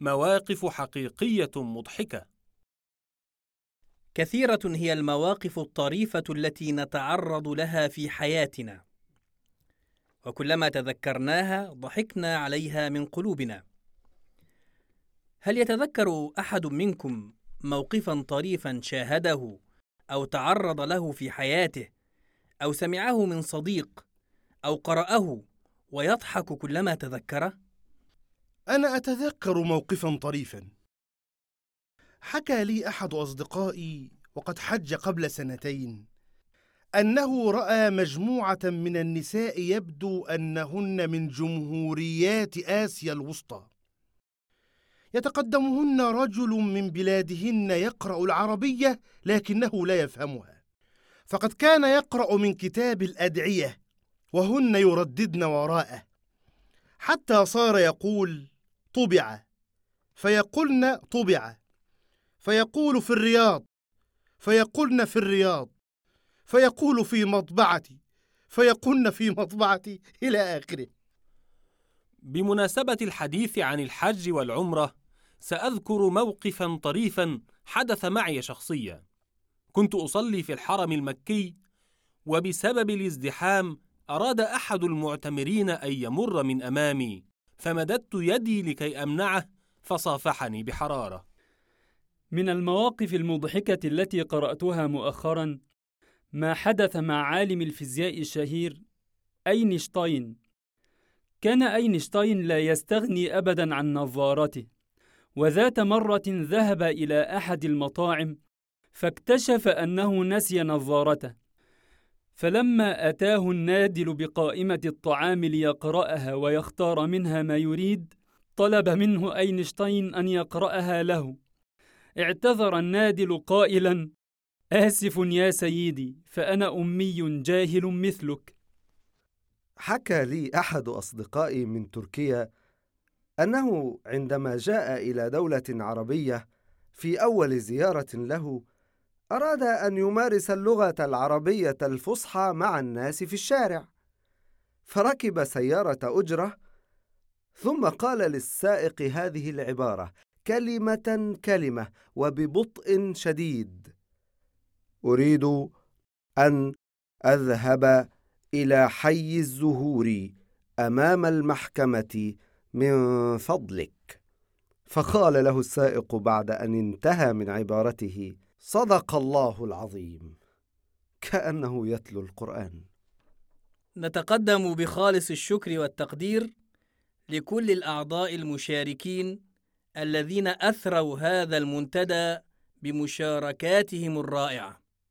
مواقف حقيقية مضحكة. كثيرة هي المواقف الطريفة التي نتعرض لها في حياتنا. وكلما تذكرناها ضحكنا عليها من قلوبنا. هل يتذكر أحد منكم موقفا طريفا شاهده أو تعرض له في حياته أو سمعه من صديق أو قرأه ويضحك كلما تذكره؟ أنا أتذكر موقفا طريفا. حكى لي أحد أصدقائي وقد حج قبل سنتين أنه رأى مجموعة من النساء يبدو أنهن من جمهوريات آسيا الوسطى. يتقدمهن رجل من بلادهن يقرأ العربية لكنه لا يفهمها. فقد كان يقرأ من كتاب الأدعية وهن يرددن وراءه حتى صار يقول طبع. فيقولن طبع. فيقول في الرياض. فيقولن في الرياض. فيقول في مطبعتي. فيقولن في مطبعتي إلى آخره. بمناسبة الحديث عن الحج والعمرة سأذكر موقفا طريفا حدث معي شخصيا. كنت أصلي في الحرم المكي وبسبب الازدحام أراد أحد المعتمرين أن يمر من أمامي. فمددت يدي لكي أمنعه فصافحني بحرارة. من المواقف المضحكة التي قرأتها مؤخرا ما حدث مع عالم الفيزياء الشهير أينشتاين. كان أينشتاين لا يستغني أبدا عن نظارته وذات مرة ذهب إلى أحد المطاعم فاكتشف أنه نسي نظارته. فلما أتاه النادل بقائمة الطعام ليقرأها ويختار منها ما يريد طلب منه أينشتاين أن يقرأها له. اعتذر النادل قائلا آسف يا سيدي فأنا أمي جاهل مثلك. حكى لي أحد أصدقائي من تركيا أنه عندما جاء إلى دولة عربية في أول زيارة له أراد أن يمارس اللغة العربية الفصحى مع الناس في الشارع فركب سيارة أجرة ثم قال للسائق هذه العبارة كلمة كلمة وببطء شديد. أريد أن أذهب إلى حي الزهور أمام المحكمة من فضلك. فقال له السائق بعد أن انتهى من عبارته صدق الله العظيم. كأنه يتلو القرآن. نتقدم بخالص الشكر والتقدير لكل الأعضاء المشاركين الذين أثروا هذا المنتدى بمشاركاتهم الرائعة.